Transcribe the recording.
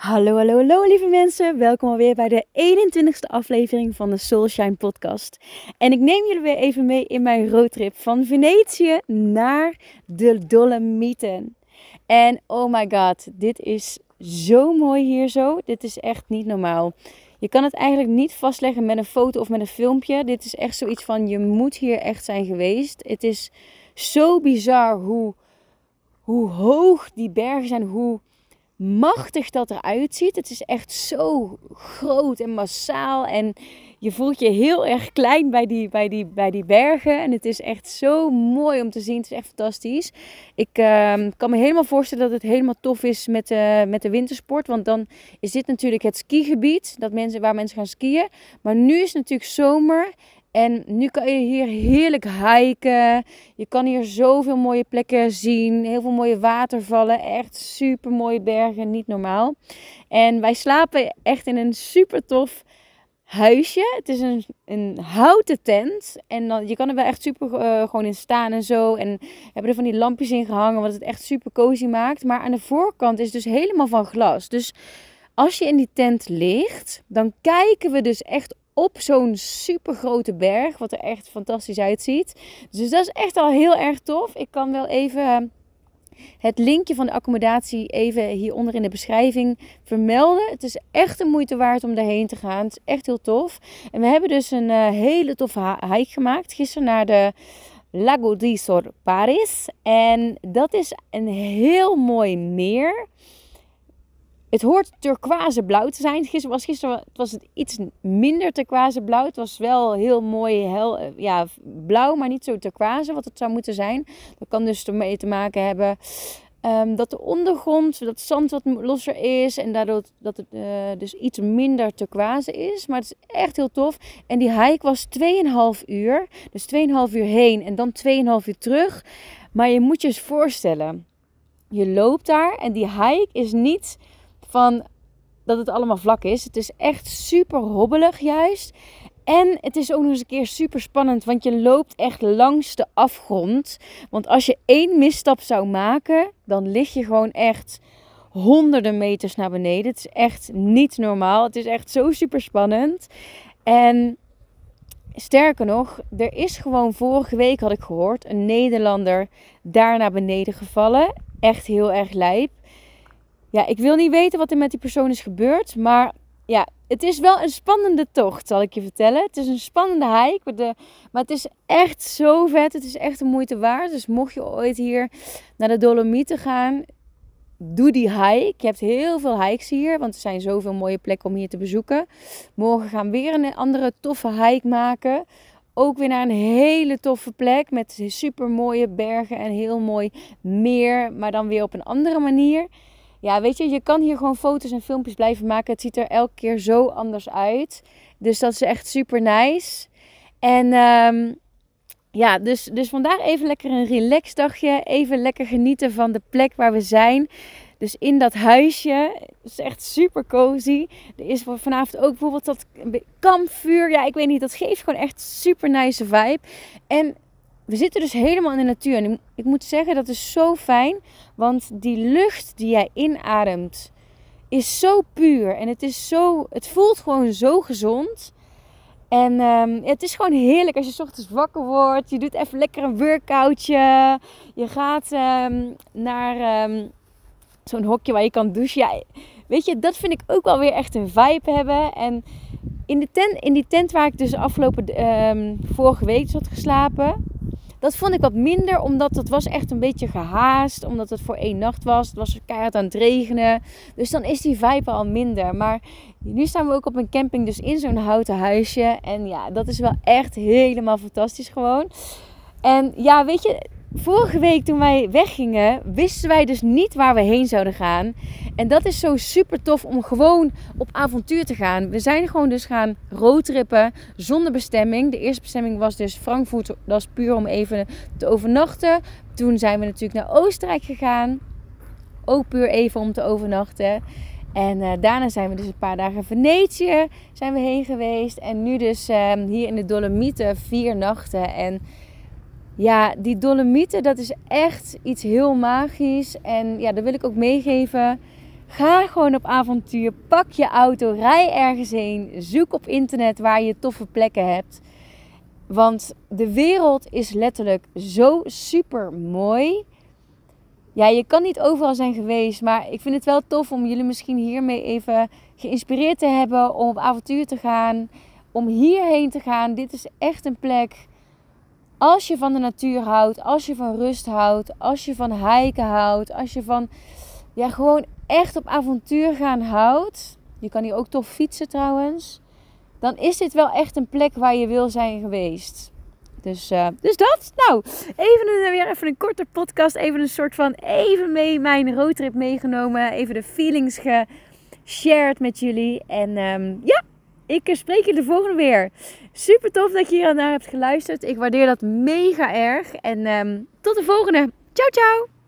Hallo, hallo, hallo lieve mensen. Welkom alweer bij de 21ste aflevering van de Soulshine podcast. En ik neem jullie weer even mee in mijn roadtrip van Venetië naar de Dolomieten. En oh my god, dit is zo mooi hier zo. Dit is echt niet normaal. Je kan het eigenlijk niet vastleggen met een foto of met een filmpje. Dit is echt zoiets van je moet hier echt zijn geweest. Het is zo bizar hoe, hoe hoog die bergen zijn, hoe machtig dat eruit ziet. Het is echt zo groot en massaal. En je voelt je heel erg klein bij die, bij die, bij die bergen. En het is echt zo mooi om te zien. Het is echt fantastisch. Ik ehm, kan me helemaal voorstellen dat het helemaal tof is met, uh, met de wintersport. Want dan is dit natuurlijk het skigebied dat mensen, waar mensen gaan skiën. Maar nu is het natuurlijk zomer. En nu kan je hier heerlijk hiken. Je kan hier zoveel mooie plekken zien. Heel veel mooie watervallen. Echt super mooie bergen. Niet normaal. En wij slapen echt in een super tof huisje. Het is een, een houten tent. En dan, je kan er wel echt super uh, gewoon in staan en zo. En hebben er van die lampjes in gehangen. Wat het echt super cozy maakt. Maar aan de voorkant is dus helemaal van glas. Dus als je in die tent ligt, dan kijken we dus echt op zo'n super grote berg. Wat er echt fantastisch uitziet. Dus dat is echt al heel erg tof. Ik kan wel even ehm, het linkje van de accommodatie even hieronder in de beschrijving vermelden. Het is echt de moeite waard om daarheen te gaan. Het is echt heel tof. En we hebben dus een uh, hele toffe hike gemaakt. Gisteren naar de Lago di Sorparis. En dat is een heel mooi meer. Het hoort turquoise blauw te zijn. Gisteren was, gisteren was het iets minder turquoise blauw. Het was wel heel mooi eh, ja, blauw, maar niet zo turquoise wat het zou moeten zijn. Dat kan dus ermee te maken hebben um, dat de ondergrond, dat zand wat losser is. En daardoor dat het uh, dus iets minder turquoise is. Maar het is echt heel tof. En die hike was 2,5 uur. Dus 2,5 uur heen en dan 2,5 uur terug. Maar je moet je eens voorstellen. Je loopt daar en die hike is niet van dat het allemaal vlak is. Het is echt super hobbelig juist. En het is ook nog eens een keer super spannend, want je loopt echt langs de afgrond. Want als je één misstap zou maken, dan lig je gewoon echt honderden meters naar beneden. Het is echt niet normaal. Het is echt zo super spannend. En sterker nog, er is gewoon vorige week, had ik gehoord, een Nederlander daar naar beneden gevallen. Echt heel erg lijp ja, ik wil niet weten wat er met die persoon is gebeurd. Maar ja, het is wel een spannende tocht, zal ik je vertellen. Het is een spannende hike. Maar, maar het is echt zo vet. Het is echt de moeite waard. Dus mocht je ooit hier naar de Dolomieten gaan, doe die hike. Je hebt heel veel hikes hier, want er zijn zoveel mooie plekken om hier te bezoeken. Morgen gaan we weer een andere toffe hike maken. Ook weer naar een hele toffe plek met super mooie bergen en heel mooi meer, maar dan weer op een andere manier ja, weet je, je kan hier gewoon foto's en filmpjes blijven maken. Het ziet er elke keer zo anders uit. Dus dat is echt super nice. En um, ja, dus, dus vandaag even lekker een relax dagje. Even lekker genieten van de plek waar we zijn. Dus in dat huisje. Het is echt super cozy. Er is vanavond ook bijvoorbeeld dat kampvuur. Ja, ik weet niet. Dat geeft gewoon echt super nice vibe. En we zitten dus helemaal in de natuur. En ik moet zeggen, dat is zo fijn. Want die lucht die jij inademt is zo puur. En het, is zo, het voelt gewoon zo gezond. En um, het is gewoon heerlijk als je ochtends wakker wordt. Je doet even lekker een workoutje. Je gaat um, naar um, zo'n hokje waar je kan douchen. Ja, weet je, dat vind ik ook wel weer echt een vibe hebben. En in, de tent, in die tent waar ik dus afgelopen vorige week zat geslapen dat vond ik wat minder, omdat het was echt een beetje gehaast. Omdat het voor één nacht was. Het was keihard aan het regenen. Dus dan is die vibe al minder. Maar nu staan we ook op een camping, dus in zo'n houten huisje. En ja, dat is wel echt helemaal fantastisch gewoon. En ja, weet je, vorige week toen wij weggingen, wisten wij dus niet waar we heen zouden gaan. En dat is zo super tof om gewoon op avontuur te gaan. We zijn gewoon dus gaan roadtrippen zonder bestemming. De eerste bestemming was dus Frankfurt. Dat was puur om even te overnachten. Toen zijn we natuurlijk naar Oostenrijk gegaan. Ook puur even om te overnachten. En uh, daarna zijn we dus een paar dagen Venetië zijn we heen geweest. En nu dus uh, hier in de Dolomieten vier nachten. En ja, die Dolomieten, dat is echt iets heel magisch. En ja, dat wil ik ook meegeven. Ga gewoon op avontuur. Pak je auto, rij ergens heen. Zoek op internet waar je toffe plekken hebt. Want de wereld is letterlijk zo super mooi. Ja, je kan niet overal zijn geweest, maar ik vind het wel tof om jullie misschien hiermee even geïnspireerd te hebben om op avontuur te gaan, om hierheen te gaan. Dit is echt een plek. Als je van de natuur houdt, als je van rust houdt, als je van hiken houdt, als je van ja, gewoon echt op avontuur gaan houdt. Je kan hier ook tof fietsen trouwens. Dan is dit wel echt een plek waar je wil zijn geweest. Dus, uh, dus dat. Nou, even een, weer even een korte podcast. Even een soort van even mee mijn roadtrip meegenomen. Even de feelings geshared met jullie. En um, ja, ik spreek je de volgende weer. Super tof dat je hier naar hebt geluisterd. Ik waardeer dat mega erg. En um, tot de volgende. Ciao, ciao.